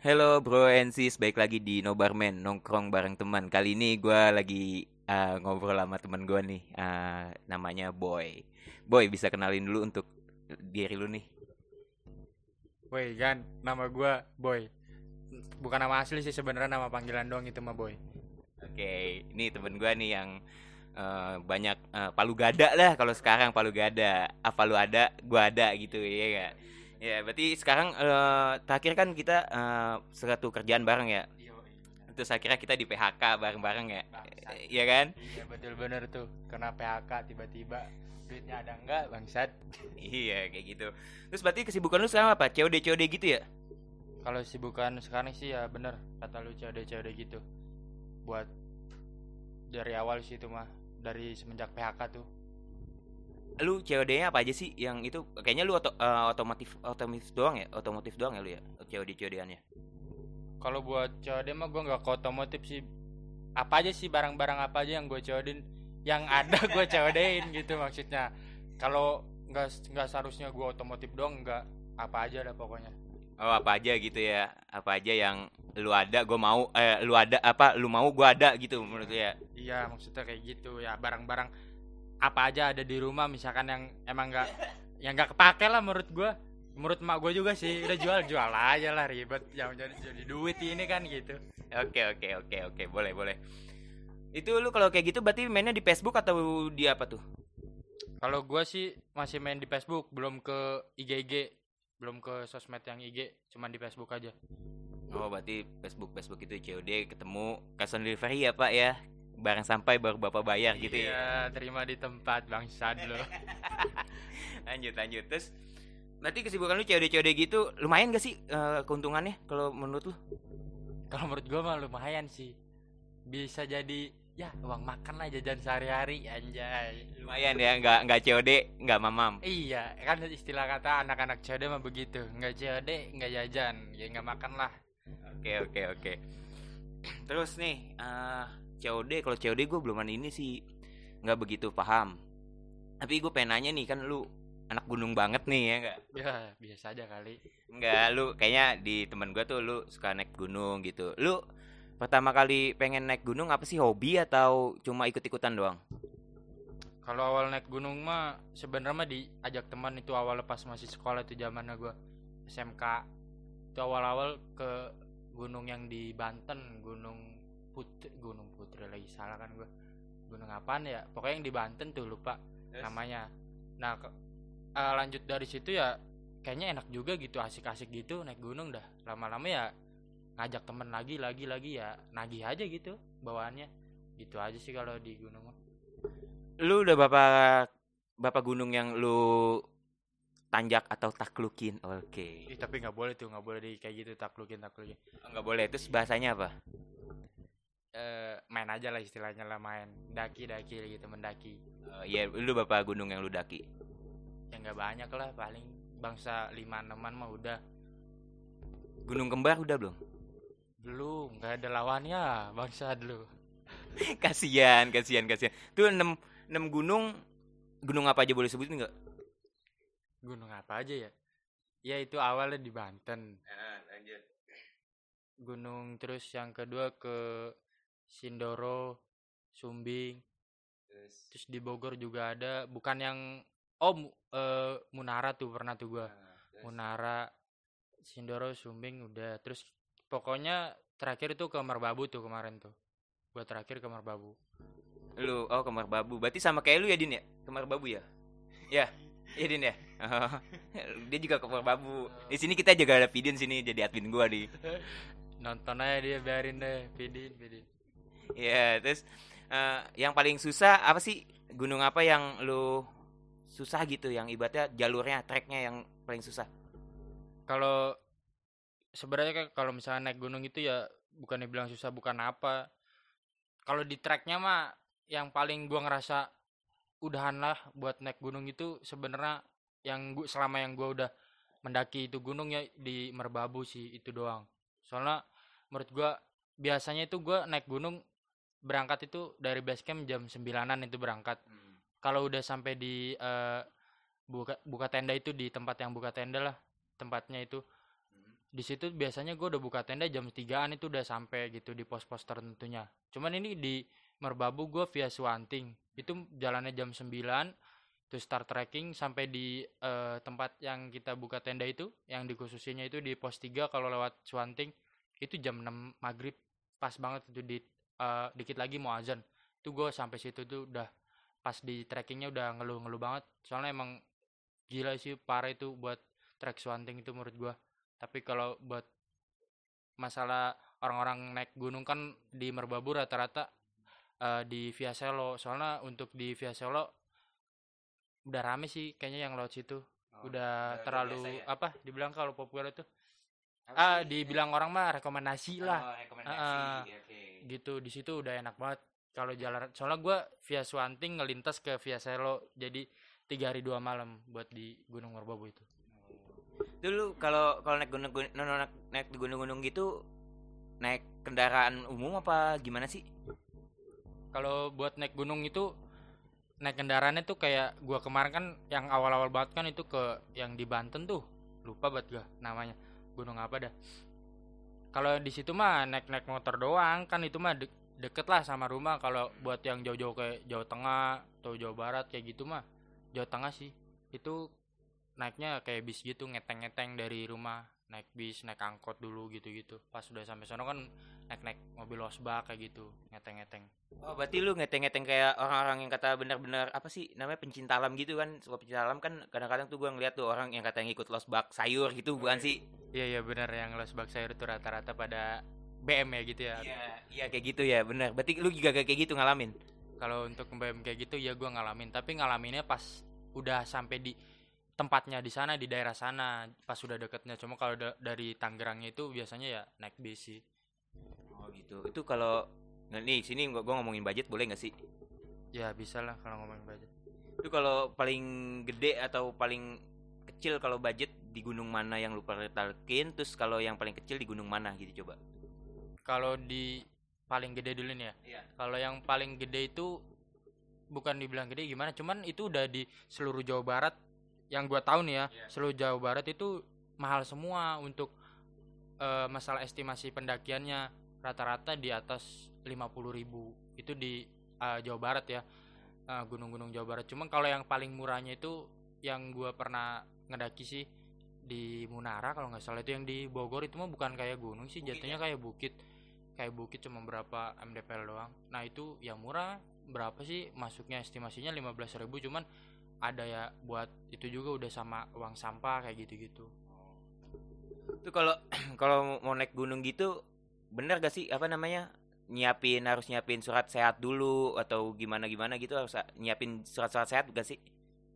Hello bro and sis, baik lagi di No Barman, nongkrong bareng teman. Kali ini gue lagi uh, ngobrol sama teman gue nih, uh, namanya Boy. Boy, bisa kenalin dulu untuk diri lu nih. Woi Gan, nama gua Boy. Bukan nama asli sih sebenarnya nama panggilan doang itu mah Boy. Oke, ini temen gue nih yang uh, banyak uh, palu gada lah kalau sekarang palu gada. Apa lu ada, gua ada gitu ya gak? Ya, berarti sekarang uh, terakhir kan kita uh, satu kerjaan bareng ya. Terus akhirnya kita di PHK bareng-bareng ya. Iya kan? Iya betul bener tuh. Kena PHK tiba-tiba duitnya ada enggak bangsat. iya, kayak gitu. Terus berarti kesibukan lu sekarang apa? COD COD gitu ya? Kalau sibukan sekarang sih ya bener kata lu COD-COD gitu. Buat dari awal sih itu mah dari semenjak PHK tuh lu COD-nya apa aja sih? Yang itu kayaknya lu oto, uh, otomotif otomotif doang ya? Otomotif doang ya lu ya? COD COD-annya kalau buat COD mah gue nggak ke otomotif sih. Apa aja sih barang-barang apa aja yang gue COD yang ada gue COD-in gitu maksudnya. Kalau nggak nggak seharusnya gue otomotif doang nggak. Apa aja lah pokoknya. Oh apa aja gitu ya? Apa aja yang lu ada gue mau eh lu ada apa lu mau gue ada gitu menurut ya? Iya maksudnya kayak gitu ya. Barang-barang apa aja ada di rumah misalkan yang emang nggak yang nggak kepake lah menurut gue menurut mak gue juga sih udah jual jual aja lah ribet. Yang jadi jadi duit ini kan gitu. Oke oke oke oke. Boleh boleh. Itu lu kalau kayak gitu berarti mainnya di Facebook atau di apa tuh? Kalau gue sih masih main di Facebook belum ke IG IG belum ke sosmed yang IG cuman di Facebook aja. Oh berarti Facebook Facebook itu COD ketemu cash on delivery ya pak ya barang sampai baru bapak bayar gitu ya. Iya terima di tempat bangsat lo. Lanjut lanjut. Terus berarti kesibukan lu COD-COD gitu lumayan gak sih uh, keuntungannya kalau menurut lu? Kalau menurut gua mah lumayan sih. Bisa jadi ya uang makan lah jajan sehari-hari anjay. Lumayan ya nggak nggak COD nggak mamam. Iya kan istilah kata anak-anak COD mah begitu. Nggak COD nggak jajan ya nggak makan lah. Oke oke oke. Terus nih uh, COD kalau COD gue belum ini sih. Nggak begitu paham. Tapi gue pengen nanya nih kan lu anak gunung banget nih ya nggak? Ya biasa aja kali. Nggak lu kayaknya di teman gue tuh lu suka naik gunung gitu. Lu pertama kali pengen naik gunung apa sih hobi atau cuma ikut-ikutan doang? Kalau awal naik gunung mah sebenarnya mah diajak teman itu awal lepas masih sekolah itu zamannya gue SMK itu awal-awal ke gunung yang di Banten gunung Putri Gunung Putri lagi salah kan gue gunung apaan ya? Pokoknya yang di Banten tuh lupa yes. namanya. Nah ke, uh, lanjut dari situ ya kayaknya enak juga gitu asik-asik gitu naik gunung dah. Lama-lama ya ngajak temen lagi lagi lagi ya nagih aja gitu bawaannya. Gitu aja sih kalau di gunung lu udah bapak bapak gunung yang lu tanjak atau taklukin? Oke. Okay. tapi nggak boleh tuh nggak boleh di kayak gitu taklukin taklukin. Nggak boleh terus bahasanya apa uh, main aja lah istilahnya lah main daki daki gitu mendaki uh, iya lu bapak gunung yang lu daki? Ya nggak banyak lah paling bangsa lima enaman mah udah. Gunung kembar udah belum? Belum nggak ada lawannya bangsa dulu. Kasihan kasihan kasihan. Tuh enam enam gunung gunung apa aja boleh sebutin nggak? Gunung apa aja ya? Ya itu awalnya di Banten. Nah, lanjut. Gunung terus yang kedua ke Sindoro, Sumbing. Yes. Terus di Bogor juga ada, bukan yang oh uh, Munara tuh pernah tuh gua. Nah. Munara, Sindoro, Sumbing udah. Terus pokoknya terakhir itu ke Merbabu tuh kemarin tuh. Gua terakhir ke Merbabu. Lu oh ke Merbabu. Berarti sama kayak lu ya Din ya? Ke Merbabu ya? ya. Iya Din ya. dia juga ke Merbabu. Di sini kita juga ada Pidin sini jadi admin gua di. Nonton aja dia biarin deh Pidin, Pidin. Iya, terus uh, yang paling susah apa sih? Gunung apa yang lu susah gitu yang ibaratnya jalurnya, treknya yang paling susah? Kalau sebenarnya kan kalau misalnya naik gunung itu ya bukan dibilang susah bukan apa. Kalau di treknya mah yang paling gua ngerasa udahan lah buat naik gunung itu sebenarnya yang gua selama yang gua udah mendaki itu gunung ya di Merbabu sih itu doang. Soalnya menurut gua biasanya itu gua naik gunung berangkat itu dari base camp jam sembilanan itu berangkat. Hmm. kalau udah sampai di uh, buka buka tenda itu di tempat yang buka tenda lah tempatnya itu. Hmm. di situ biasanya gue udah buka tenda jam 3an itu udah sampai gitu di pos-pos tertentunya. Cuman ini di Merbabu gue via Swanting itu jalannya jam 9 terus start trekking sampai di eh, tempat yang kita buka tenda itu yang dikhususinya itu di pos 3 kalau lewat Swanting itu jam 6 maghrib. Pas banget itu di eh, dikit lagi mau azan. Itu gue sampai situ tuh udah pas di trekkingnya udah ngeluh-ngeluh banget. Soalnya emang gila sih parah itu buat trek Swanting itu menurut gue tapi kalau buat masalah orang-orang naik gunung kan di Merbabu rata-rata eh, di Via Selo. Soalnya untuk di Via Selo udah rame sih kayaknya yang lewat situ. Oh, udah terlalu ya? apa dibilang kalau populer itu. Apa ah dibilang orang mah rekomendasi lah. Oh, rekomendasi. Ah, oke. Gitu. Di situ udah enak banget. Kalau jalan soalnya gue via Swanting ngelintas ke via Selo. Jadi tiga hari dua malam buat di Gunung Merbabu itu. Dulu kalau kalau naik gunung gun- naik, naik di gunung-gunung gitu naik kendaraan umum apa gimana sih? kalau buat naik gunung itu naik kendaraannya tuh kayak gua kemarin kan yang awal-awal banget kan itu ke yang di Banten tuh. Lupa banget gak namanya. Gunung apa dah kalau di situ mah naik naik motor doang. Kan itu mah de- deket lah sama rumah. Kalau buat yang jauh-jauh kayak Jawa Tengah atau Jawa Barat kayak gitu mah Jawa Tengah sih. Itu naiknya kayak bis gitu ngeteng-ngeteng dari rumah naik bis naik angkot dulu gitu-gitu pas udah sampai sono kan naik-naik mobil losbak kayak gitu ngeteng-ngeteng Oh, berarti lu ngeteng-ngeteng kayak orang-orang yang kata benar-benar apa sih namanya pencinta alam gitu kan? Suka pencinta alam kan kadang-kadang tuh gua ngeliat tuh orang yang katanya ikut los bak sayur gitu bukan sih? Iya iya benar yang losbak sayur itu rata-rata pada BM ya gitu ya. Iya, iya kayak gitu ya, benar. Berarti lu juga kayak gitu ngalamin. Kalau untuk BM kayak gitu ya gua ngalamin, tapi ngalaminnya pas udah sampai di tempatnya di sana di daerah sana pas sudah deketnya. Cuma kalau da- dari Tangerangnya itu biasanya ya naik bis sih. Oh gitu. Itu kalau nah, nih sini gua, gua ngomongin budget boleh nggak sih? Ya bisa lah kalau ngomongin budget. Itu kalau paling gede atau paling kecil kalau budget di gunung mana yang lu pernah talkin, terus kalau yang paling kecil di gunung mana gitu coba. Kalau di paling gede dulu nih ya. Iya. Kalau yang paling gede itu bukan dibilang gede gimana, cuman itu udah di seluruh Jawa Barat yang gua tahu nih ya, Iya. seluruh Jawa Barat itu mahal semua untuk eh, masalah estimasi pendakiannya. Rata-rata di atas 50.000 itu di eh, Jawa Barat ya. Eh, gunung-gunung Jawa Barat. Cuman kalau yang paling murahnya itu yang gua pernah ngedaki sih di Munara kalau nggak salah. Itu yang di Bogor itu mah bukan kayak gunung sih. Bukit jatuhnya kayak bukit. Kayak bukit cuma berapa mdpl doang. Nah itu yang murah. Berapa sih? Masuknya estimasinya 15.000 cuman ada ya buat itu juga udah sama uang sampah kayak gitu-gitu Itu kalau kalau mau naik gunung gitu bener gak sih apa namanya? nyiapin harus nyiapin surat sehat dulu atau gimana gimana gitu harus nyiapin surat-surat sehat gak sih?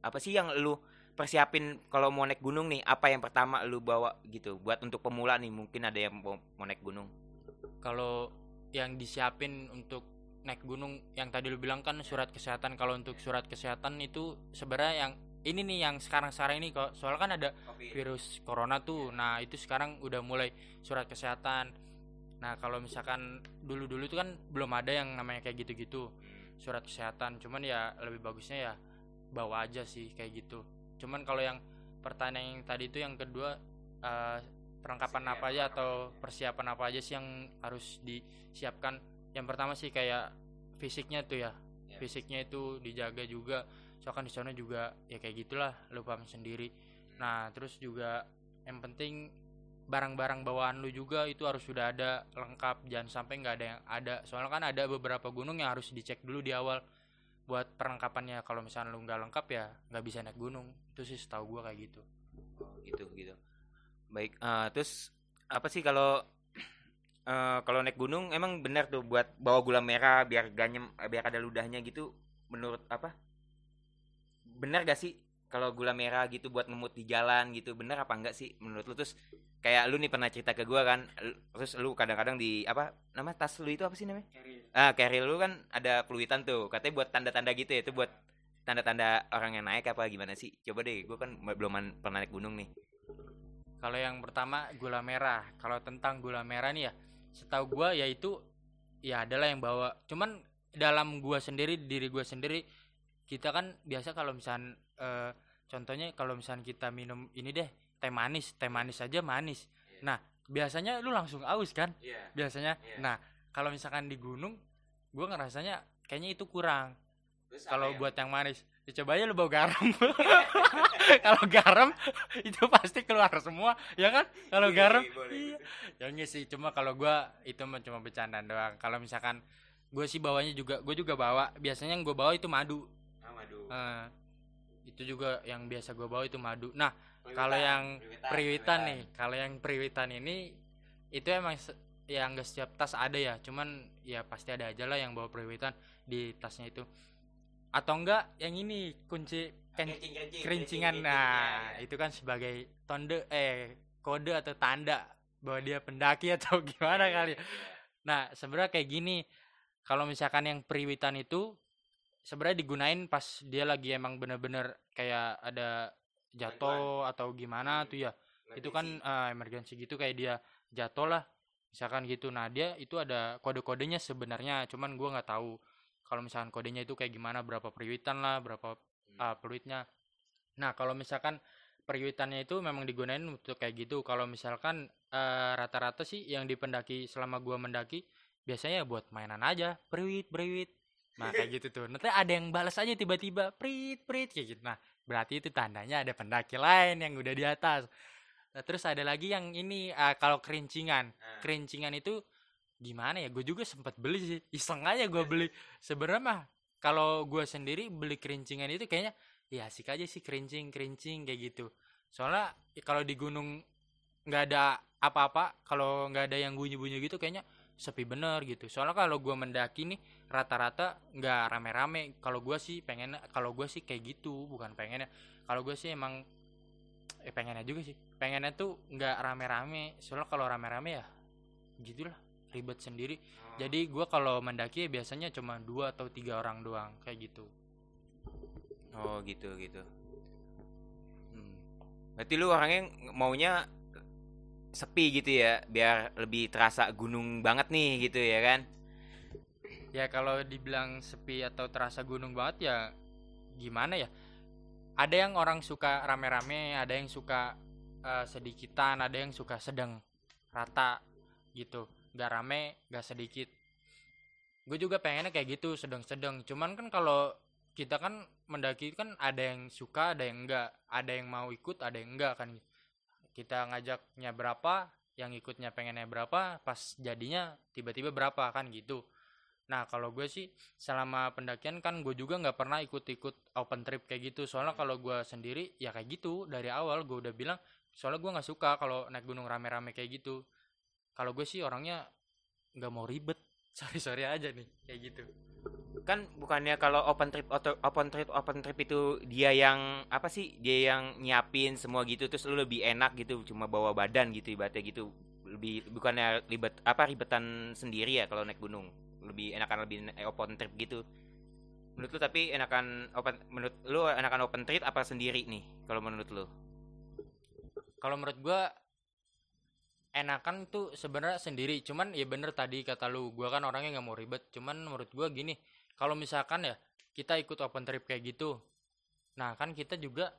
Apa sih yang lu persiapin kalau mau naik gunung nih? Apa yang pertama lu bawa gitu buat untuk pemula nih mungkin ada yang mau, mau naik gunung. kalau yang disiapin untuk naik gunung yang tadi lu bilang kan surat kesehatan kalau untuk surat kesehatan itu sebenarnya yang ini nih yang sekarang-sekarang ini kok soalnya kan ada virus corona tuh. Nah, itu sekarang udah mulai surat kesehatan. Nah, kalau misalkan dulu-dulu itu kan belum ada yang namanya kayak gitu-gitu. Surat kesehatan. Cuman ya lebih bagusnya ya bawa aja sih kayak gitu. Cuman kalau yang pertanyaan yang tadi itu yang kedua eh, perlengkapan apa aja atau persiapan apa aja sih yang harus disiapkan? Yang pertama sih kayak fisiknya tuh ya. Ya. Fisiknya itu dijaga juga. Soalnya kan di sana juga ya kayak gitulah, lu paham sendiri. Nah, terus juga yang penting barang-barang bawaan lu juga itu harus sudah ada lengkap jangan sampai nggak ada yang ada soalnya kan ada beberapa gunung yang harus dicek dulu di awal buat perlengkapannya kalau misalnya lu nggak lengkap ya nggak bisa naik gunung itu sih setahu gua kayak gitu Oh, gitu gitu. Baik, eh, terus apa sih kalau eh, kalau naik gunung emang benar tuh buat bawa gula merah biar ganyem eh, biar ada ludahnya gitu menurut apa? Benar gak sih kalau gula merah gitu buat ngemut di jalan gitu benar apa enggak sih menurut lu terus kayak lu nih pernah cerita ke gua kan terus lu kadang-kadang di apa nama tas lu itu apa sih namanya? Ah, carry lu kan ada peluitan tuh. Katanya buat tanda-tanda gitu ya, itu buat tanda-tanda orang yang naik apa gimana sih? Coba deh, gua kan belum pernah naik gunung nih. kalau yang pertama gula merah kalau tentang gula merah nih ya setahu gua yaitu ya adalah yang bawa cuman dalam gua sendiri diri gua sendiri kita kan biasa kalau misal eh, contohnya kalau misal kita minum ini deh teh manis teh manis aja manis Nah, biasanya lu langsung aus kan? Iya. Biasanya. Iya. Nah, kalau misalkan di gunung, gua ngerasanya kayaknya itu kurang. Kalau buat yang manis, ya coba aja lu bawa garam. kalau garam itu pasti keluar semua, ya kan? Kalau Iya, garam, iya, iya. Ya enggak sih, cuma kalau gua itu cuma bercandaan doang. Kalau misalkan gue sih bawanya juga, gue juga bawa. Biasanya yang gue bawa itu madu. Ah, madu. Eh, itu juga yang biasa gue bawa itu madu. Nah, Priwitan, kalau yang priwitan, periwitan nih, kalau yang periwitan ini itu emang se- ya nggak setiap tas ada ya, cuman ya pasti ada aja lah yang bawa periwitan di tasnya itu. Atau enggak yang ini kunci ken- kerincingan. Nah, ya, ya. itu kan sebagai tonde eh kode atau tanda bahwa dia pendaki atau gimana kali. iya, iya. Nah, sebenarnya kayak gini. Kalau misalkan yang periwitan itu sebenarnya digunain pas dia lagi emang bener-bener kayak ada jatuh atau gimana Hmm. tuh ya. Itu kan eh, emergency gitu kayak dia jatuh lah. Misalkan gitu. Nah, dia itu ada kode-kodenya sebenarnya, cuman gua nggak tahu kalau misalkan kodenya itu kayak gimana, berapa periwitan lah, berapa uh, peluitnya. Nah, kalau misalkan periwitannya itu memang digunain untuk kayak gitu. Kalau misalkan eh, rata-rata sih yang di pendaki selama gua mendaki biasanya ya buat mainan aja, periwit, periwit. Nah, kayak gitu tuh. Nanti ada yang balas aja tiba-tiba, prit, prit kayak gitu. Nah, berarti itu tandanya ada pendaki lain yang udah di atas. Nah, terus ada lagi yang ini eh, kalau kerincingan. Ah. Kerincingan itu gimana ya? Gue juga sempat beli sih. Iseng aja gue beli. Sebenarnya mah kalau gue sendiri beli kerincingan itu kayaknya ya asik aja sih kerincing kerincing kayak gitu. Soalnya ya kalau di gunung nggak ada apa-apa, kalau nggak ada yang bunyi-bunyi gitu kayaknya sepi bener gitu. Soalnya kalau gue mendaki nih rata-rata nggak rame-rame. Kalau gue sih pengen, kalau gue sih kayak gitu, bukan pengennya. Kalau gue sih emang eh pengennya juga sih. Pengennya tuh nggak rame-rame. Soalnya kalau rame-rame ya gitulah ribet sendiri. Oh. Jadi gue kalau mendaki ya biasanya cuma dua atau tiga orang doang kayak gitu. Oh gitu gitu. Hmm. Berarti lu orangnya maunya sepi gitu ya, biar lebih terasa gunung banget nih gitu ya kan? Ya kalau dibilang sepi atau terasa gunung banget ya gimana ya? Ada yang orang suka rame-rame, ada yang suka eh, sedikitan, ada yang suka sedang rata gitu. Gak rame, gak sedikit. Gue juga pengennya kayak gitu, sedang-sedang. Cuman kan kalau kita kan mendaki kan ada yang suka, ada yang enggak. Ada yang mau ikut, ada yang enggak kan. Kita ngajaknya berapa, yang ikutnya pengennya berapa, pas jadinya tiba-tiba berapa kan gitu. Nah kalau gue sih selama pendakian kan gue juga nggak pernah ikut-ikut open trip kayak gitu. Soalnya kalau gue sendiri ya kayak gitu dari awal gue udah bilang. Soalnya gue nggak suka kalau naik gunung rame-rame kayak gitu. Kalau gue sih orangnya nggak mau ribet. Sorry-sorry aja nih kayak gitu. Kan bukannya kalau open trip oto- open trip open trip itu dia yang apa sih? Dia yang nyiapin semua gitu terus lu lebih enak gitu cuma bawa badan gitu ibaratnya gitu. Lebih bukannya ribet apa ribetan sendiri ya kalau naik gunung. Lebih enakan lebih na- open trip gitu. Menurut lu tapi enakan open menurut lu enakan open trip apa sendiri nih kalau menurut lu? Kalau menurut gue enakan tuh sebenarnya sendiri. Cuman ya bener tadi kata lu, gue kan orangnya nggak mau ribet. Cuman menurut gue gini, kalau misalkan ya kita ikut open trip kayak gitu, nah kan kita juga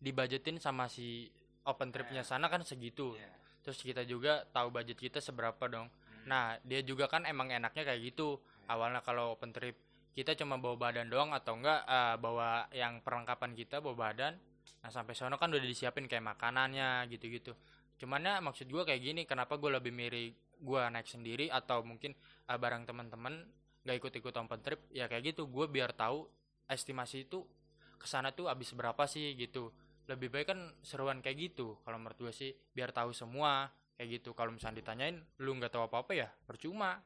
dibajetin sama si open tripnya sana kan segitu. Terus kita juga tahu budget kita seberapa dong. Nah dia juga kan emang enaknya kayak gitu. Awalnya kalau open trip kita cuma bawa badan doang atau enggak eh, bawa yang perlengkapan kita bawa badan. Nah sampai sono kan udah disiapin kayak makanannya gitu-gitu. Cuman ya maksud gue kayak gini, kenapa gue lebih milih gue naik sendiri atau mungkin eh, bareng teman-teman gak ikut-ikut open trip ya kayak gitu. Gue biar tahu estimasi itu ke sana tuh habis berapa sih gitu. Lebih baik kan seruan kayak gitu. Kalau menurut gue sih biar tahu semua kayak gitu. Kalau misalnya ditanyain lu nggak tahu apa-apa ya percuma.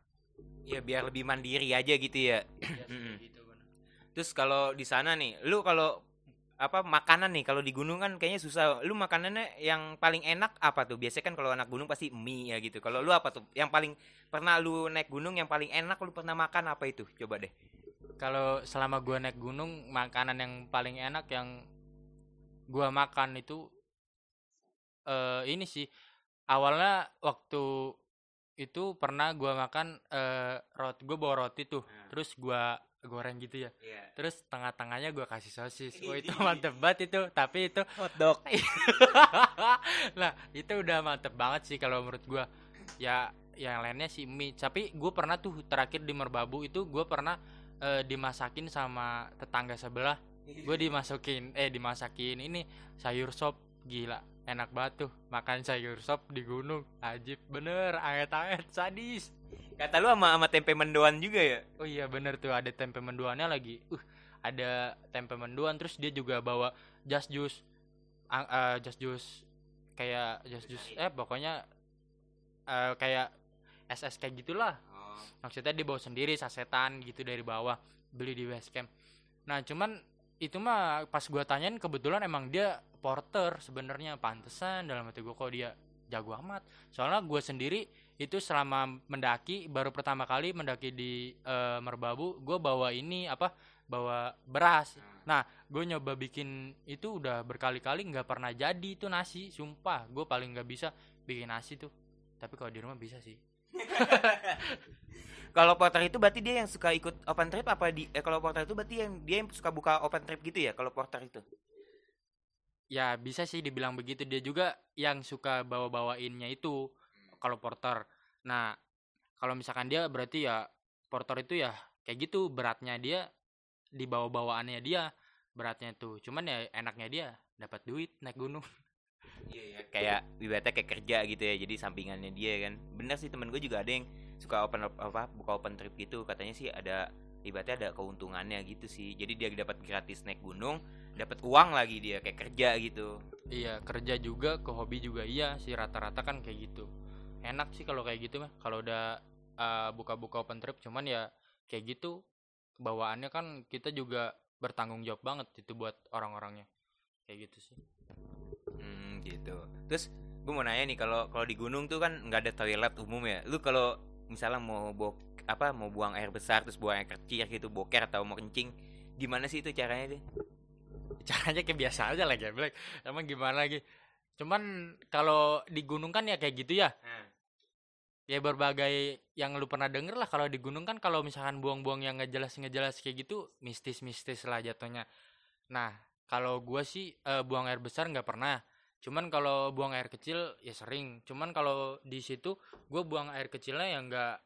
Ya biar lebih mandiri aja gitu ya. Ya, gitu bener. Terus kalau di sana nih, lu kalau apa makanan nih kalau di gunung kan kayaknya susah. Lu makanannya yang paling enak apa tuh? Biasanya kan kalau anak gunung pasti mie ya gitu. Kalau lu apa tuh? Yang paling pernah lu naik gunung yang paling enak lu pernah makan apa itu? Coba deh. Kalau selama gua naik gunung, makanan yang paling enak yang gua makan itu eh ini sih. Awalnya waktu itu pernah gua makan eh roti gua bawa roti tuh. Hmm. Terus gua goreng gitu ya. Iya. terus tengah-tengahnya gue kasih sosis. Wah itu mantep banget itu. Tapi itu Hotdog. nah itu udah mantep banget sih kalau menurut gua. Ya yang lainnya sih mie. Tapi gue pernah tuh terakhir di merbabu itu gue pernah eh, dimasakin sama tetangga sebelah. Gue dimasukin eh dimasakin ini sayur sop. Gila enak banget tuh. Makan sayur sop di gunung. Ajib bener anget-anget sadis Kata lu sama sama tempe mendoan juga ya? oh iya bener tuh ada tempe mendoannya lagi. Uh ada tempe mendoan terus dia juga bawa jas jus eh, jas jus kayak jas jus eh pokoknya eh, kayak SS kayak gitulah. Oh. maksudnya dia bawa sendiri sasetan gitu dari bawah beli di base camp nah cuman itu mah pas gua tanyain kebetulan emang dia porter sebenarnya. Pantesan dalam hati gua kok dia jago amat. Soalnya gua sendiri itu selama mendaki baru pertama kali mendaki di eh, Merbabu gue bawa ini apa bawa beras. Nah gue nyoba bikin itu udah berkali-kali nggak pernah jadi itu nasi sumpah. Gue paling nggak bisa bikin nasi tuh. Tapi kalau di rumah bisa sih. Kalau porter itu berarti dia yang suka ikut open trip apa di eh kalau porter itu berarti yang dia yang suka buka open trip gitu ya kalau porter itu. ya bisa sih dibilang begitu. Dia juga yang suka bawa-bawainnya itu kalau porter nah kalau misalkan dia berarti ya porter itu ya kayak gitu beratnya dia di bawa-bawaannya dia beratnya tuh cuman ya enaknya dia dapat duit naik gunung Iya ya. Kayak ibaratnya kayak kerja gitu ya. Jadi sampingannya dia kan. Bener sih temen gue juga ada yang suka open apa buka open trip gitu. Katanya sih ada ibaratnya ada keuntungannya gitu sih. Jadi dia dapat gratis naik gunung, dapat uang lagi dia kayak kerja gitu. iya kerja juga ke hobi juga iya sih rata-rata kan kayak gitu enak sih kalau kayak gitu mah. Kalau udah uh, buka-buka open trip cuman ya kayak gitu bawaannya kan kita juga bertanggung jawab banget itu buat orang-orangnya. Kayak gitu sih. Hmm, gitu. Terus gue mau nanya nih kalau kalau di gunung tuh kan nggak ada toilet umum ya. Lu kalau misalnya mau bok apa mau buang air besar terus buang air kecil gitu boker atau mau kencing gimana sih itu caranya tuh? caranya kayak biasa aja lah Black emang gimana lagi? Cuman kalau di gunung kan ya kayak gitu ya ya berbagai yang lu pernah denger lah kalau di gunung kan kalau misalkan buang-buang yang nggak jelas nggak jelas kayak gitu mistis-mistis lah jatuhnya. Nah kalau gua sih eh, buang air besar nggak pernah. Cuman kalau buang air kecil ya sering. Cuman kalau di situ gua buang air kecilnya yang nggak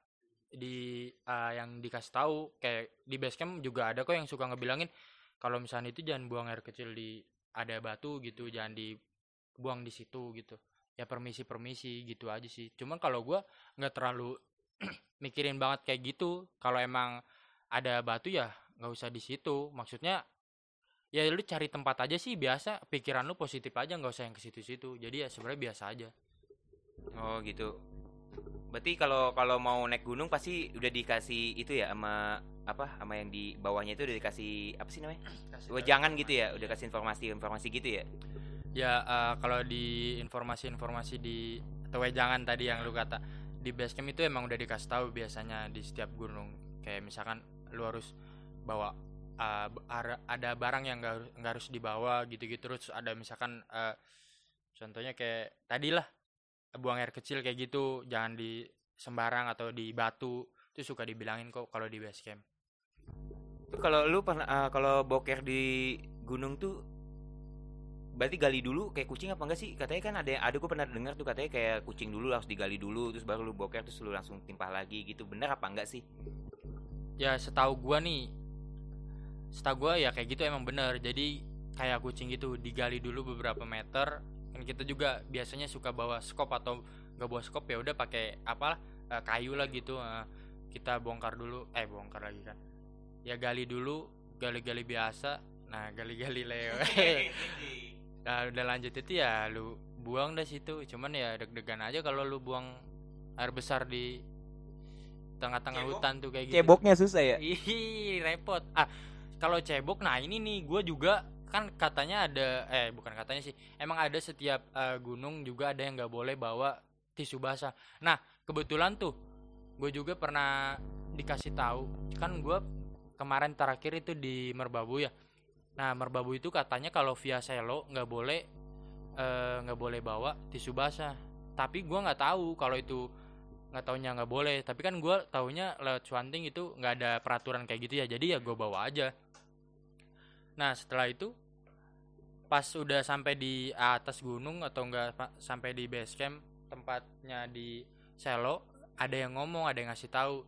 di eh, yang dikasih tahu. Kayak di base camp juga ada kok yang suka ngebilangin kalau misalnya itu jangan buang air kecil di ada batu gitu jangan dibuang di situ gitu ya permisi permisi gitu aja sih. Cuman kalau gua nggak terlalu mikirin banget kayak gitu. Kalau emang ada batu ya nggak usah di situ. Maksudnya ya lu cari tempat aja sih biasa. Pikiran lu positif aja nggak usah yang ke situ-situ. Jadi ya sebenarnya biasa aja. Oh gitu. Berarti kalau kalau mau naik gunung pasti udah dikasih itu ya sama apa sama yang di bawahnya itu udah dikasih apa sih namanya? Wejangan gitu ya, udah kasih informasi-informasi gitu ya. Ya eh, kalau di informasi-informasi di atau wejangan tadi yang lu kata di base camp itu emang udah dikasih tahu biasanya di setiap gunung. Kayak misalkan lu harus bawa ara- ada barang yang nggak harus nggak harus dibawa gitu-gitu. Terus ada misalkan eh, contohnya kayak tadi lah buang air kecil kayak gitu jangan di sembarang atau di batu. Itu suka dibilangin kok kalau di base camp Tuh kalau lu pernah eh, kalau boker di gunung tuh berarti gali dulu kayak kucing apa enggak sih? Katanya kan ada yang ada gue pernah dengar tuh katanya kayak kucing dulu harus digali dulu terus baru lu boker terus lu langsung timpah lagi gitu. Bener apa enggak sih? ya setahu gua nih setahu gua ya kayak gitu emang bener. Jadi kayak kucing gitu digali dulu beberapa meter. Kan kita juga biasanya suka bawa skop atau nggak bawa skop ya udah pakai apa eh, kayu lah gitu eh, kita bongkar dulu. Eh bongkar lagi kan. Ya gali dulu gali-gali biasa. Nah gali-gali leo nah udah lanjut itu ya lu buang dah situ cuman ya deg-degan aja kalau lu buang air besar di tengah-tengah hutan tuh kayak gitu Ceboknya susah ya? Ih, repot. Ah, kalau cebok, nah ini nih gue juga kan katanya ada, eh bukan katanya sih, emang ada setiap eh, gunung juga ada yang nggak boleh bawa tisu basah. Nah kebetulan tuh, gue juga pernah dikasih tahu, kan gue kemarin terakhir itu di Merbabu ya. Nah Merbabu itu katanya kalau via selo nggak boleh eh, nggak boleh bawa tisu basah. Tapi gue nggak tahu kalau itu nggak taunya nggak boleh. Tapi kan gue taunya lewat cuanting itu nggak ada peraturan kayak gitu ya. Jadi ya gue bawa aja. Nah setelah itu pas udah sampai di atas gunung atau enggak pa- sampai di base camp tempatnya di Selo ada yang ngomong ada yang ngasih tahu.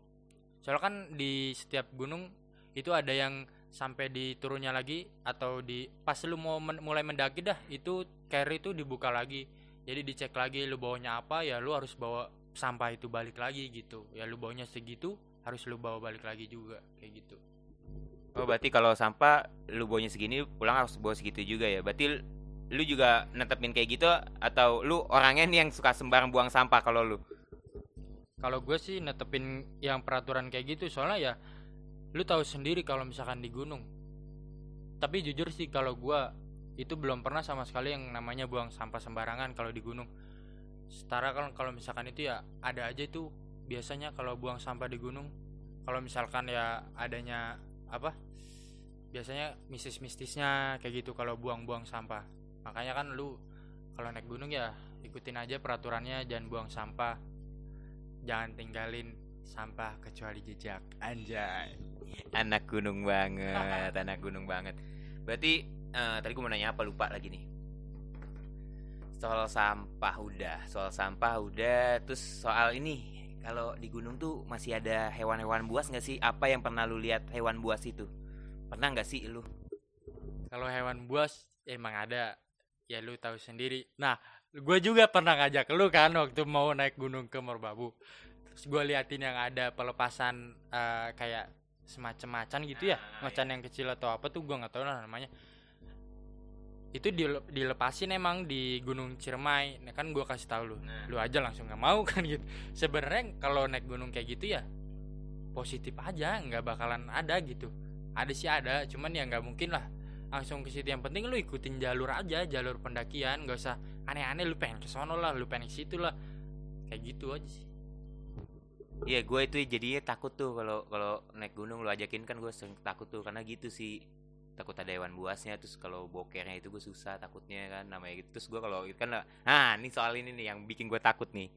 Soalnya kan di setiap gunung itu ada yang sampai di turunnya lagi atau di pas lu mau men- mulai mendaki dah itu carry itu dibuka lagi jadi dicek lagi lu bawanya apa ya lu harus bawa sampah itu balik lagi gitu ya lu bawanya segitu harus lu bawa balik lagi juga kayak gitu Oh berarti kalau sampah lu bawanya segini pulang harus bawa segitu juga ya. Berarti lu juga netepin kayak gitu atau lu orangnya nih yang suka sembarang buang sampah kalau lu? kalau gue sih netepin yang peraturan kayak gitu soalnya ya lu tahu sendiri kalau misalkan di gunung. Tapi jujur sih kalau gue itu belum pernah sama sekali yang namanya buang sampah sembarangan kalau di gunung. Setara kalau kalau misalkan itu ya ada aja itu biasanya kalau buang sampah di gunung. Kalau misalkan ya adanya apa biasanya mistis-mistisnya kayak gitu kalau buang-buang sampah. Makanya kan lu kalau naik gunung ya ikutin aja peraturannya jangan buang sampah. Jangan tinggalin sampah kecuali jejak anjay Anak gunung banget, anak gunung banget. Berarti eh, tadi gue mau nanya apa lupa lagi nih. Soal sampah udah, soal sampah udah, terus soal ini kalau di gunung tuh masih ada hewan-hewan buas nggak sih? Apa yang pernah lu lihat hewan buas itu? Pernah nggak sih lu? kalau hewan buas emang ada ya lu tahu sendiri nah gue juga pernah ngajak lu kan waktu mau naik gunung ke Merbabu terus gue liatin yang ada pelepasan eh, kayak semacam macan gitu ya. Ah, macan yang kecil atau apa tuh gue nggak tahu lah namanya. Itu dile- dilepasin emang di Gunung Ciremai. Nah kan gue kasih tahu lu. Nah. lu aja langsung nggak mau kan gitu. Sebenarnya kalau naik gunung kayak gitu ya positif aja nggak bakalan ada gitu. Ada sih ada cuman ya nggak mungkin lah. Langsung ke situ. Yang penting lu ikutin jalur aja jalur pendakian. Nggak usah aneh-aneh lu pengen ke sono lah lu pengen ke situ lah. Kayak gitu aja sih Iya, gue itu jadinya takut tuh kalau kalau naik gunung lu ajakin kan gue sering takut tuh karena gitu sih. Takut ada hewan buasnya terus kalau bokernya itu gue susah takutnya kan namanya gitu. Terus gue kalau itu kan nah ini soal ini nih yang bikin gue takut nih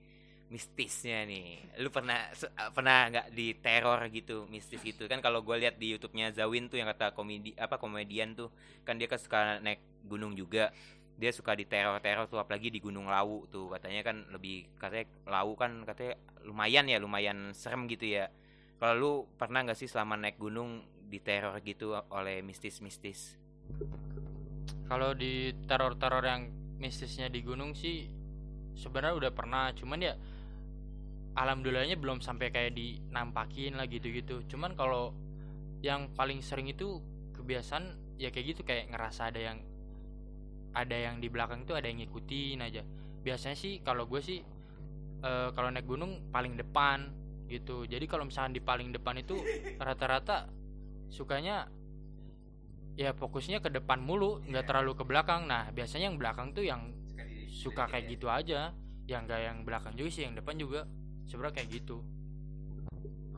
mistisnya nih. Lu pernah se- pernah nggak di teror gitu mistis gitu? Kan kalau gue lihat di YouTube-nya Zawin tuh yang kata komedi apa komedian tuh kan dia kan suka naik gunung juga dia suka di teror-teror tuh apalagi di Gunung Lawu tuh katanya kan lebih katanya Lawu kan katanya lumayan ya lumayan serem gitu ya. Kalau lu pernah nggak sih selama naik gunung di teror gitu oleh mistis-mistis? Kalau di teror-teror yang mistisnya di gunung sih sebenarnya udah pernah. Cuman ya alhamdulillahnya belum sampai kayak dinampakin lah gitu-gitu. Cuman kalau yang paling sering itu kebiasaan ya kayak gitu kayak ngerasa ada yang ada yang di belakang tuh ada yang ngikutin aja. Biasanya sih kalau gue sih eh, kalau naik gunung paling depan gitu. Jadi kalau misalkan di paling depan itu rata-rata sukanya ya fokusnya ke depan mulu nggak terlalu ke belakang. Nah biasanya yang belakang tuh yang suka kayak gitu aja. Yang enggak yang belakang juga sih yang depan juga sebenarnya kayak gitu.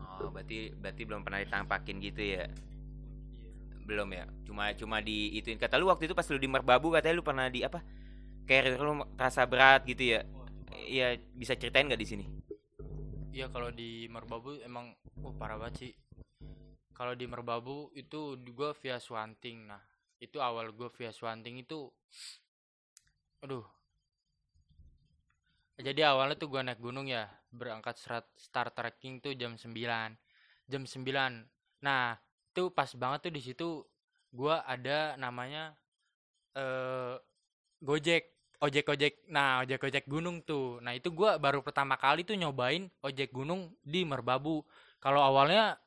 Oh berarti berarti belum pernah ditampakin gitu ya belum ya. Cuma cuma di ituin kata lu waktu itu pas lu di Merbabu katanya lu pernah di apa carrier lu rasa berat gitu ya. Iya bisa ceritain nggak di sini? Iya kalau di Merbabu emang oh parah banget sih. Kalau di Merbabu itu gue via Swanting. Nah itu awal gue via Swanting itu aduh. Jadi awalnya tuh gue naik gunung ya berangkat start, start trekking tuh jam 9 jam 9 nah itu pas banget tuh di situ gue ada namanya eh Gojek ojek ojek. Nah ojek ojek gunung tuh. Nah itu gua baru pertama kali tuh nyobain ojek gunung di Merbabu. Kalau awalnya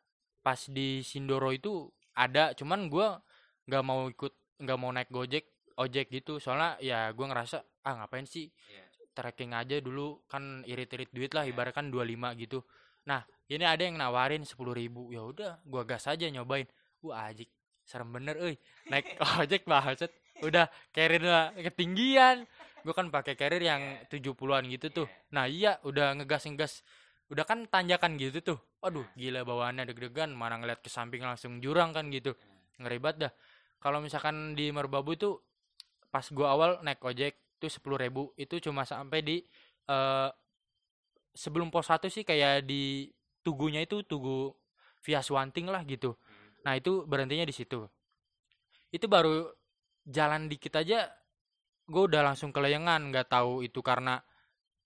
pas di Sindoro itu ada cuman gua nggak mau ikut nggak mau naik gojek ojek gitu. Soalnya ya gua ngerasa ah ngapain sih Iya. trekking aja dulu. Kan irit-irit duit lah ibarat kan 25 gitu nah ini ada yang nawarin sepuluh ribu. Ya udah gua gas aja nyobain. Wah ajik serem bener euy. Naik ojek banget udah carrier lah ketinggian. Gue kan pakai carrier yang 70-an gitu tuh. Nah iya udah ngegas ngegas. Udah kan tanjakan gitu tuh. Aduh gila bawaannya deg-degan. Mana ngeliat ke samping langsung jurang kan gitu. Ngeri banget dah. Kalau misalkan di Merbabu itu pas gua awal naik ojek tuh sepuluh ribu. Itu cuma sampai di eh sebelum pos satu sih kayak di tugunya itu tugu via Swanting lah gitu. Nah itu berhentinya di situ. Itu baru jalan dikit aja gue udah langsung kelayangan nggak tahu itu karena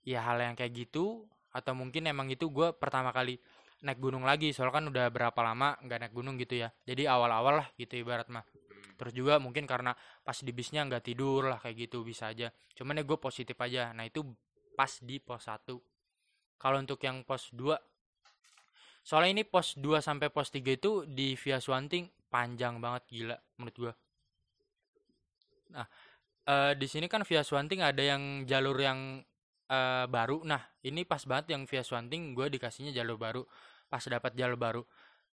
ya hal yang kayak gitu atau mungkin emang itu gue pertama kali naik gunung lagi soalnya kan udah berapa lama nggak naik gunung gitu ya. Jadi awal-awal lah gitu ibarat mah. Terus juga mungkin karena pas di bisnya nggak tidur lah kayak gitu bisa aja. Cuman ya gue positif aja. Nah itu pas di pos 1 kalau untuk yang pos 2 soalnya ini pos 2 sampai pos 3 itu di via Swanting panjang banget gila menurut gue nah eh, di sini kan via Swanting ada yang jalur yang eh, baru. Nah ini pas banget yang via Swanting gue dikasihnya jalur baru pas dapat jalur baru.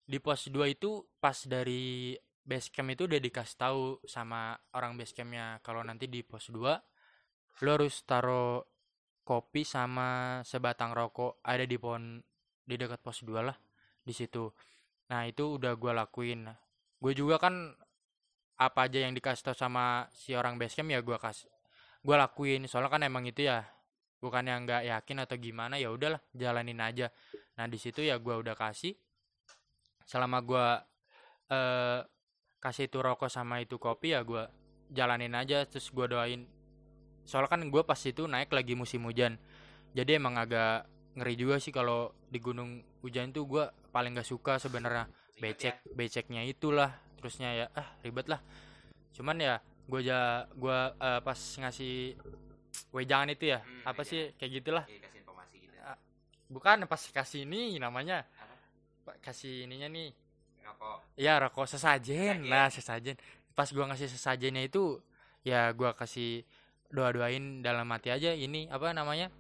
Di pos 2 itu pas dari base camp itu udah dikasih tahu sama orang base campnya kalau nanti di pos 2 lo harus taruh kopi sama sebatang rokok ada di pohon di dekat pos 2 lah di situ. Nah itu udah gue lakuin. Gue juga kan apa aja yang dikasih tahu sama si orang base camp ya gue kasih gue lakuin. Soalnya kan emang itu ya bukan yang nggak yakin atau gimana ya udahlah jalanin aja. Nah di situ ya gue udah kasih. Selama gue eh, kasih itu rokok sama itu kopi ya gue jalanin aja terus gue doain soalnya kan gue pas itu naik lagi musim hujan. Jadi emang agak ngeri juga sih kalau di gunung hujan tuh gue paling gak suka sebenarnya. Becek beceknya itulah terusnya ya ah ribet lah. Cuman ya gue ja gue eh, pas ngasih wejangan itu ya Hmm, apa iya. sih kayak gitulah. Kasih informasi gitu. Bukan pas kasih ini namanya. Apa? Kasih ininya nih. Rokok. Ya rokok sesajen Sesajen. lah sesajen. Pas gua ngasih sesajennya itu ya gua kasih doa doain dalam hati aja ini apa namanya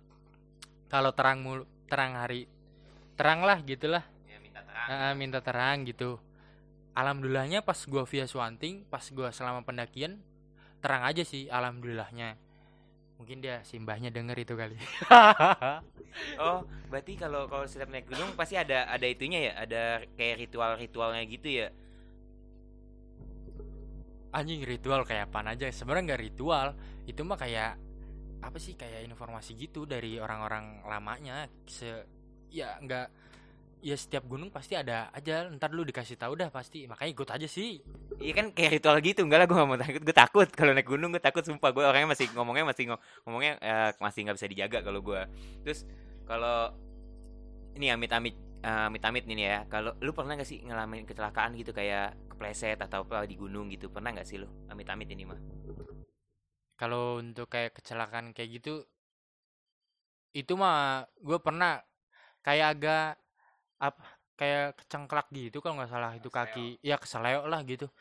kalau terang mulu terang hari terang lah gitulah ya minta terang. Eh, minta terang gitu. Alhamdulillahnya pas gua via Swanting pas gua selama pendakian terang aja sih alhamdulillahnya. Mungkin dia simbahnya denger itu kali. Oh berarti kalau kalau setiap naik gunung pasti ada ada itunya ya? Ada kayak ritual ritualnya gitu ya anjing ritual kayak apa aja. Sebenarnya nggak ritual itu mah kayak apa sih kayak informasi gitu dari orang-orang lamanya. Se ya nggak ya setiap gunung pasti ada aja ntar lu dikasih tahu dah pasti. Makanya ikut aja sih. Iya kan kayak ritual gitu. Enggak lah gue gak mau takut. Gue takut kalau naik gunung gue takut sumpah. Gue orangnya masih ngomongnya masih ngo- ngomongnya eh, masih nggak bisa dijaga kalau gue terus kalau ini amit amit amit amit nih ya. Kalau lu pernah gak sih ngalamin kecelakaan gitu kayak kepleset atau apa di gunung gitu? Pernah nggak sih lu amit amit ini mah? Kalau untuk kayak kecelakaan kayak gitu itu mah gue pernah kayak agak apa kayak kecengklak gitu kalau nggak salah itu kaki. Ya keseleo lah gitu.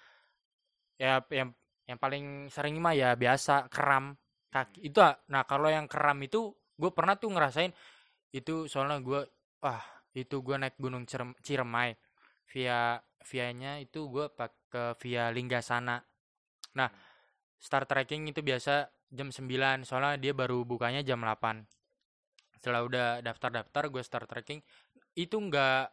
Ya yang yang paling sering mah ya biasa kram kaki. Itu ah, nah kalau yang kram itu gue pernah tuh ngerasain itu soalnya gue wah itu gue naik gunung Cirem- Ciremai. Via vianya itu gue pakai via Linggasana nah start trekking itu biasa jam 9 soalnya dia baru bukanya jam 8 setelah udah daftar-daftar gue start trekking. Itu enggak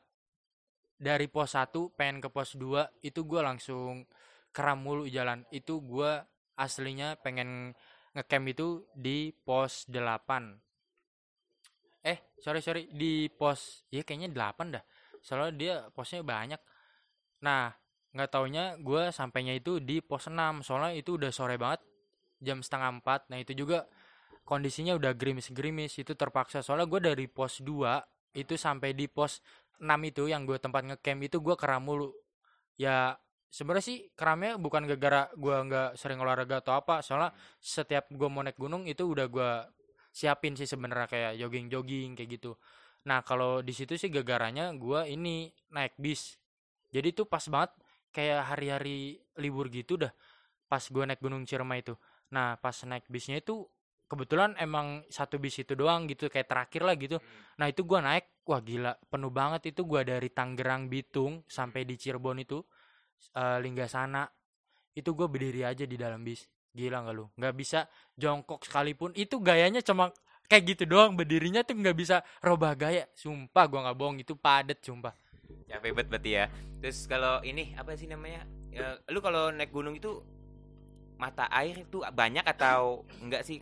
dari pos 1 pengen ke pos 2 itu gue langsung keram mulu jalan. Itu gue aslinya pengen ngecamp itu di pos 8 eh sorry sorry di pos ya kayaknya 8 dah. Soalnya dia posnya banyak. Nah nggak taunya gue sampainya itu di pos 6 soalnya itu udah sore banget jam setengah 4 nah itu juga kondisinya udah gerimis-gerimis itu terpaksa. Soalnya gue dari pos 2 itu sampai di pos 6 itu yang gue tempat ngecamp itu gue keram mulu. Ya sebenarnya sih keramnya bukan gara-gara gue nggak sering olahraga atau apa. Soalnya setiap gue mau naik gunung itu udah gue siapin sih sebenarnya kayak jogging-jogging kayak gitu. Nah kalau di situ sih gagaranya gue ini naik bis. Jadi tuh pas banget kayak hari-hari libur gitu dah pas gue naik gunung Ciremai itu. Nah pas naik bisnya itu kebetulan emang satu bis itu doang gitu kayak terakhir lah gitu. Nah itu gua naik wah gila penuh banget itu gua dari Tangerang Bitung sampai di Cirebon itu eh, Linggasana itu gue berdiri aja di dalam bis gila nggak lu? Nggak bisa jongkok sekalipun. Itu gayanya cuma kayak gitu doang. Berdirinya tuh nggak bisa robah gaya. Sumpah gua nggak bohong. Itu padet sumpah. Capek banget berarti ya. Terus kalau ini apa sih namanya? Ya, lu kalau naik gunung itu mata air itu banyak atau enggak sih?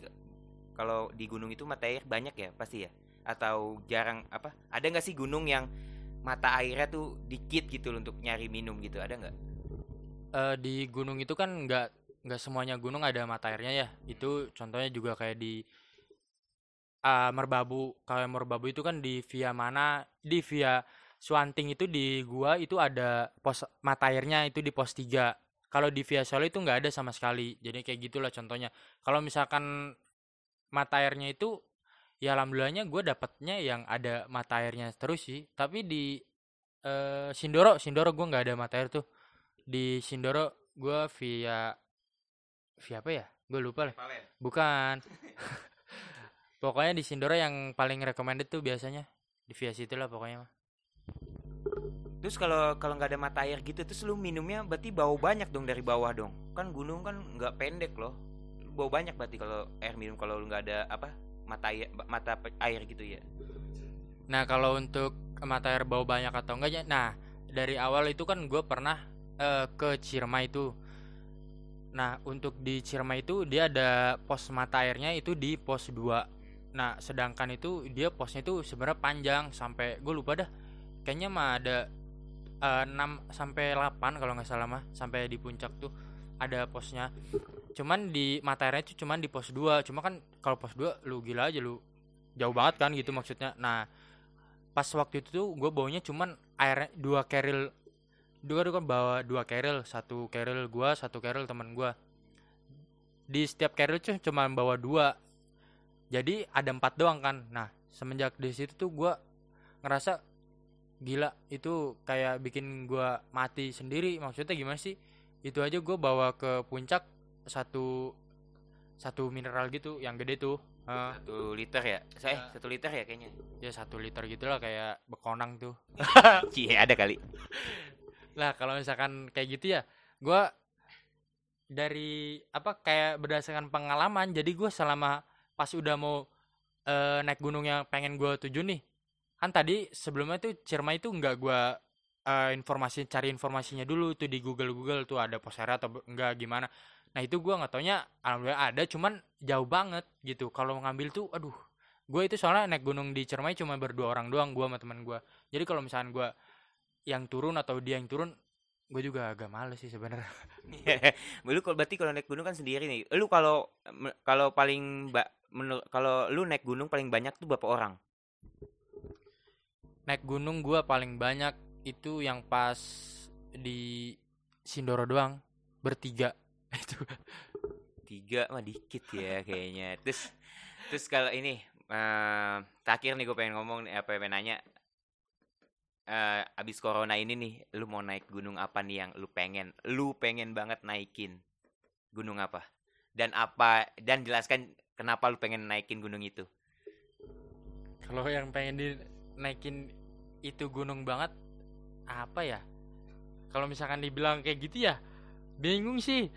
Kalau di gunung itu mata air banyak ya pasti ya? Atau jarang apa? Ada nggak sih gunung yang mata airnya tuh dikit gitu loh untuk nyari minum gitu? Ada nggak? Eh, di gunung itu kan nggak nggak semuanya gunung ada mata airnya ya. Itu contohnya juga kayak di ah, Merbabu. Kalau Merbabu itu kan di via mana di via Suanting itu di gua itu ada pos mata airnya itu di pos 3 kalau di via Solo itu nggak ada sama sekali. Jadi kayak gitulah contohnya. Kalau misalkan mata airnya itu ya alhamdulillahnya gue dapatnya yang ada mata airnya terus sih. Tapi di eh, Sindoro Sindoro gue nggak ada mata air tuh. Di Sindoro gue via via apa ya? Gue lupa lah. Bukan. Pokoknya di Sindoro yang paling recommended tuh biasanya. Di via situ lah pokoknya mah. Terus kalau kalau nggak ada mata air gitu terus lu minumnya berarti bau banyak dong dari bawah dong? Kan gunung kan nggak pendek loh. Bau banyak berarti kalau air minum kalau lu nggak ada apa mata air mata air gitu ya? Nah kalau untuk mata air bau banyak atau enggaknya nah dari awal itu kan gue pernah eh, ke Ciremai itu nah untuk di Ciremai itu dia ada pos mata airnya itu di pos 2 nah sedangkan itu dia posnya itu sebenarnya panjang sampai gue lupa dah. Kayaknya mah ada eh, 6 sampai 8 kalau nggak salah mah sampai di puncak tuh ada posnya. Cuman di mata airnya itu cuman di pos 2 cuma kan kalau pos 2 lu gila aja lu jauh banget kan gitu maksudnya. Nah pas waktu itu tuh gue baunya cuman air dua keril dua kan bawa dua keril satu keril gua satu keril teman gua. Di setiap keril tuh cuma bawa dua. Jadi ada empat doang kan. Nah semenjak di situ tuh gua ngerasa gila itu kayak bikin gua mati sendiri. Maksudnya gimana sih? Itu aja gua bawa ke puncak satu satu mineral gitu yang gede tuh. Eh, satu liter ya? Saya Ya. satu liter ya kayaknya? Ya satu liter gitu lah kayak bekonang tuh. Cie ada kali lah kalau misalkan kayak gitu ya gua dari apa kayak berdasarkan pengalaman jadi gue selama pas udah mau eh, naik gunung yang pengen gue tuju nih kan tadi sebelumnya tuh Ciremai itu nggak gua eh, informasi cari informasinya dulu tuh di Google Google tuh ada posera atau enggak gimana. Nah itu gua nggak taunya alhamdulillah ada cuman jauh banget gitu. Kalau ngambil tuh aduh gue itu soalnya naik gunung di Ciremai cuma berdua orang doang gua sama teman gua. Jadi kalau misalkan gua yang turun atau dia yang turun gue juga agak males sih sebenarnya. Lu kalau berarti kalau naik gunung kan sendiri nih. Lu kalau kalau paling kalau lu naik gunung paling banyak tuh berapa orang? Naik gunung gua paling banyak itu yang pas di Sindoro doang bertiga. Itu. Tiga mah dikit ya kayaknya. Terus terus kalau ini eh terakhir nih gue pengen ngomong nih, apa pengen nanya eh abis corona ini nih lu mau naik gunung apa nih yang lu pengen? Lu pengen banget naikin gunung apa? Dan apa dan jelaskan kenapa lu pengen naikin gunung itu. Kalau yang pengen dinaikin itu gunung banget apa ya? Kalau misalkan dibilang kayak gitu ya bingung sih.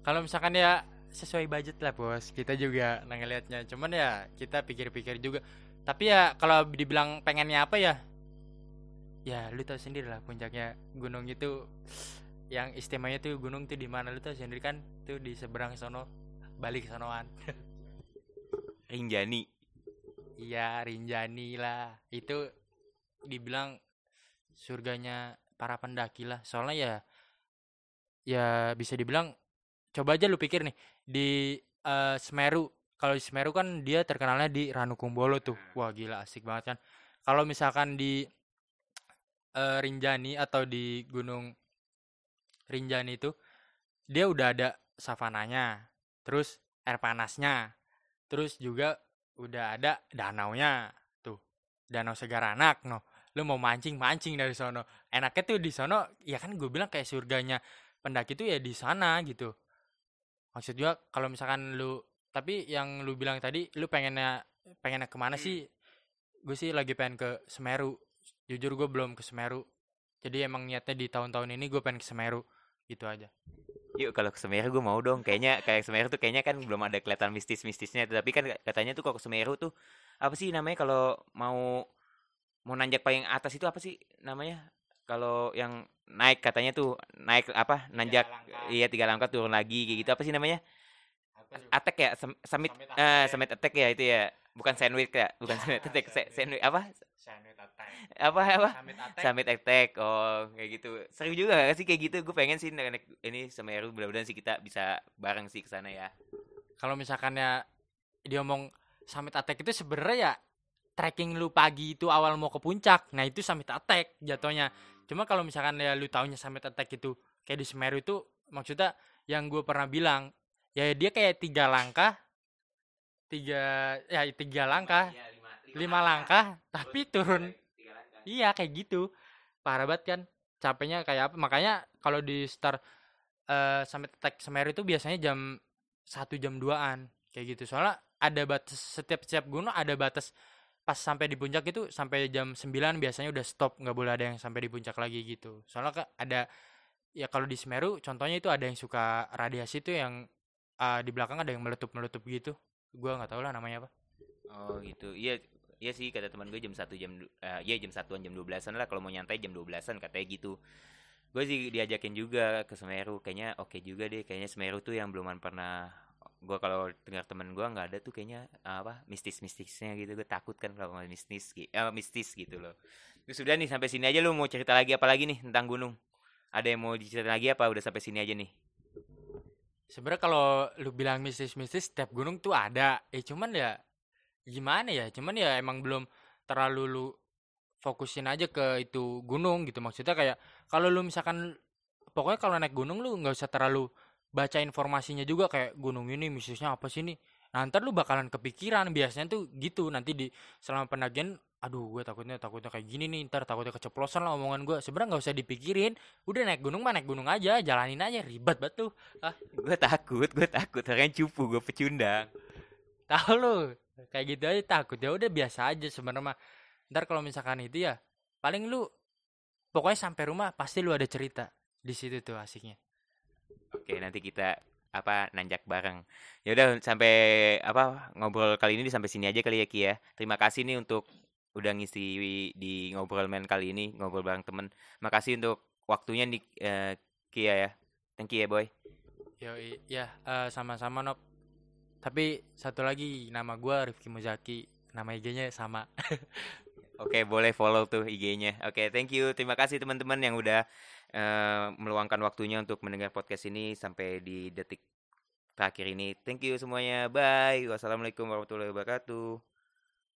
Kalau misalkan ya sesuai budget lah bos. Kita juga ngelihatnya. Cuman ya kita pikir-pikir juga. Tapi ya kalau dibilang pengennya apa ya ya lu tahu sendiri lah puncaknya gunung itu yang istimewanya tuh gunung tuh di mana lu tahu sendiri kan tuh di seberang sono balik sonoan Rinjani Iya, Rinjani lah. Itu dibilang surganya para pendaki lah. Soalnya ya ya bisa dibilang coba aja lu pikir nih di eh, Semeru. Kalau di Semeru kan dia terkenalnya di Ranukumbolo tuh. Wah, gila asik banget kan. Kalau misalkan di eh, Rinjani atau di Gunung Rinjani itu dia udah ada savananya, terus air panasnya, terus juga udah ada danaunya. Tuh danau Segaranak no. Lu mau mancing mancing dari sono. Enaknya tuh di sono ya kan gue bilang kayak surganya pendaki tuh ya di sana gitu. Maksud gua kalau misalkan lu tapi yang lu bilang tadi lu pengennya pengennya ke mana sih? Gue sih lagi pengen ke Semeru jujur gue belum ke Semeru jadi emang niatnya di tahun-tahun ini gue pengen ke Semeru gitu aja Yuk kalau ke Semeru gue mau dong. Kayaknya kayak Semeru tuh kayaknya kan belum ada kelihatan mistis-mistisnya. Tapi kan katanya tuh kalau ke Semeru tuh apa sih namanya kalau mau mau nanjak paling atas itu apa sih namanya? Kalau yang naik katanya tuh naik apa? Nanjak langkah. iya tiga langkah turun lagi kayak gitu apa sih namanya? Attack ya, summit Summit eh attack. summit attack ya itu ya. Bukan sandwich ya bukan sandwich attack sa- sandwich apa Summit Attack. apa apa Summit Attack. summit attack oh kayak gitu seru juga gak sih kayak gitu gue pengen sih naik ini Semeru mudah-mudahan sih kita bisa bareng sih ke sana ya Kalau misalkan ya dia ngomong Summit Attack itu sebenarnya ya trekking lu pagi itu awal mau ke puncak. Nah, itu Summit Attack jatuhnya. Cuma kalau misalkan ya lu taunya Summit Attack itu kayak di Semeru itu maksudnya yang gue pernah bilang ya dia kayak tiga langkah tiga ya tiga langkah. Iya, lima langkah. tapi turun. iya kayak gitu. Parah banget kan capeknya kayak apa. Makanya kalau di start eh sampai attack Semeru itu biasanya jam satu jam 2an kayak gitu. Soalnya ada batas setiap setiap gunung ada batas pas sampai di puncak itu sampai jam 9 biasanya udah stop nggak boleh ada yang sampai di puncak lagi gitu. Soalnya ada ya kalau di Semeru contohnya itu ada yang suka radiasi itu yang ah, di belakang ada yang meletup meletup gitu gua nggak tahu lah namanya apa. Oh gitu. Iya iya sih kata teman gue jam satu jam eh, iya jam satuan jam 12-an lah. Kalau mau nyantai jam 12-an katanya gitu. Gue sih diajakin juga ke Semeru. Kayaknya oke juga deh. Kayaknya Semeru tuh yang belum pernah gue kalau dengar teman gue nggak ada tuh kayaknya apa mistis-mistisnya gitu. Gue takut kan kalau mistis eh, mistis gitu loh. Terus sudah nih sampai sini aja lu mau cerita lagi apa lagi nih tentang gunung? Ada yang mau diceritain lagi apa? Udah sampai sini aja nih Sebenarnya kalau lu bilang mistis-mistis setiap gunung tuh ada. Eh cuman ya gimana ya? Cuman ya emang belum terlalu lu fokusin aja ke itu gunung gitu. Maksudnya kayak kalau lu misalkan pokoknya kalau naik gunung lu nggak usah terlalu baca informasinya juga kayak gunung ini mistisnya apa sih nih. Nah, lu bakalan kepikiran biasanya tuh gitu nanti di selama pendakian aduh gue takutnya takutnya kayak gini nih ntar takutnya keceplosan lah omongan gue sebenarnya nggak usah dipikirin. Udah naik gunung mah naik gunung aja jalanin aja ribet banget tuh. Gue takut gue takut orang cupu gue pecundang. Tahu lu kayak gitu aja takut. Ya udah biasa aja sebenarnya mah. Ntar kalau misalkan itu ya paling lu pokoknya sampai rumah pasti lu ada cerita di situ tuh asiknya. Oke, nanti kita apa nanjak bareng. Ya udah sampai apa ngobrol kali ini sampai sini aja kali ya Ki ya. Terima kasih nih untuk udah ngisi di ngobrol men kali ini, ngobrol bareng temen. Makasih untuk waktunya nih eh, Kia ya. Thank you ya boy. yo ya eh, sama-sama Nop tapi satu lagi nama gua Rifki Muzaki nama IG-nya sama Oke, boleh follow tuh IG-nya. Oke, thank you. Terima kasih teman-teman yang udah eh, meluangkan waktunya untuk mendengar podcast ini sampai di detik terakhir ini. Thank you semuanya. Bye. Wassalamualaikum warahmatullahi wabarakatuh.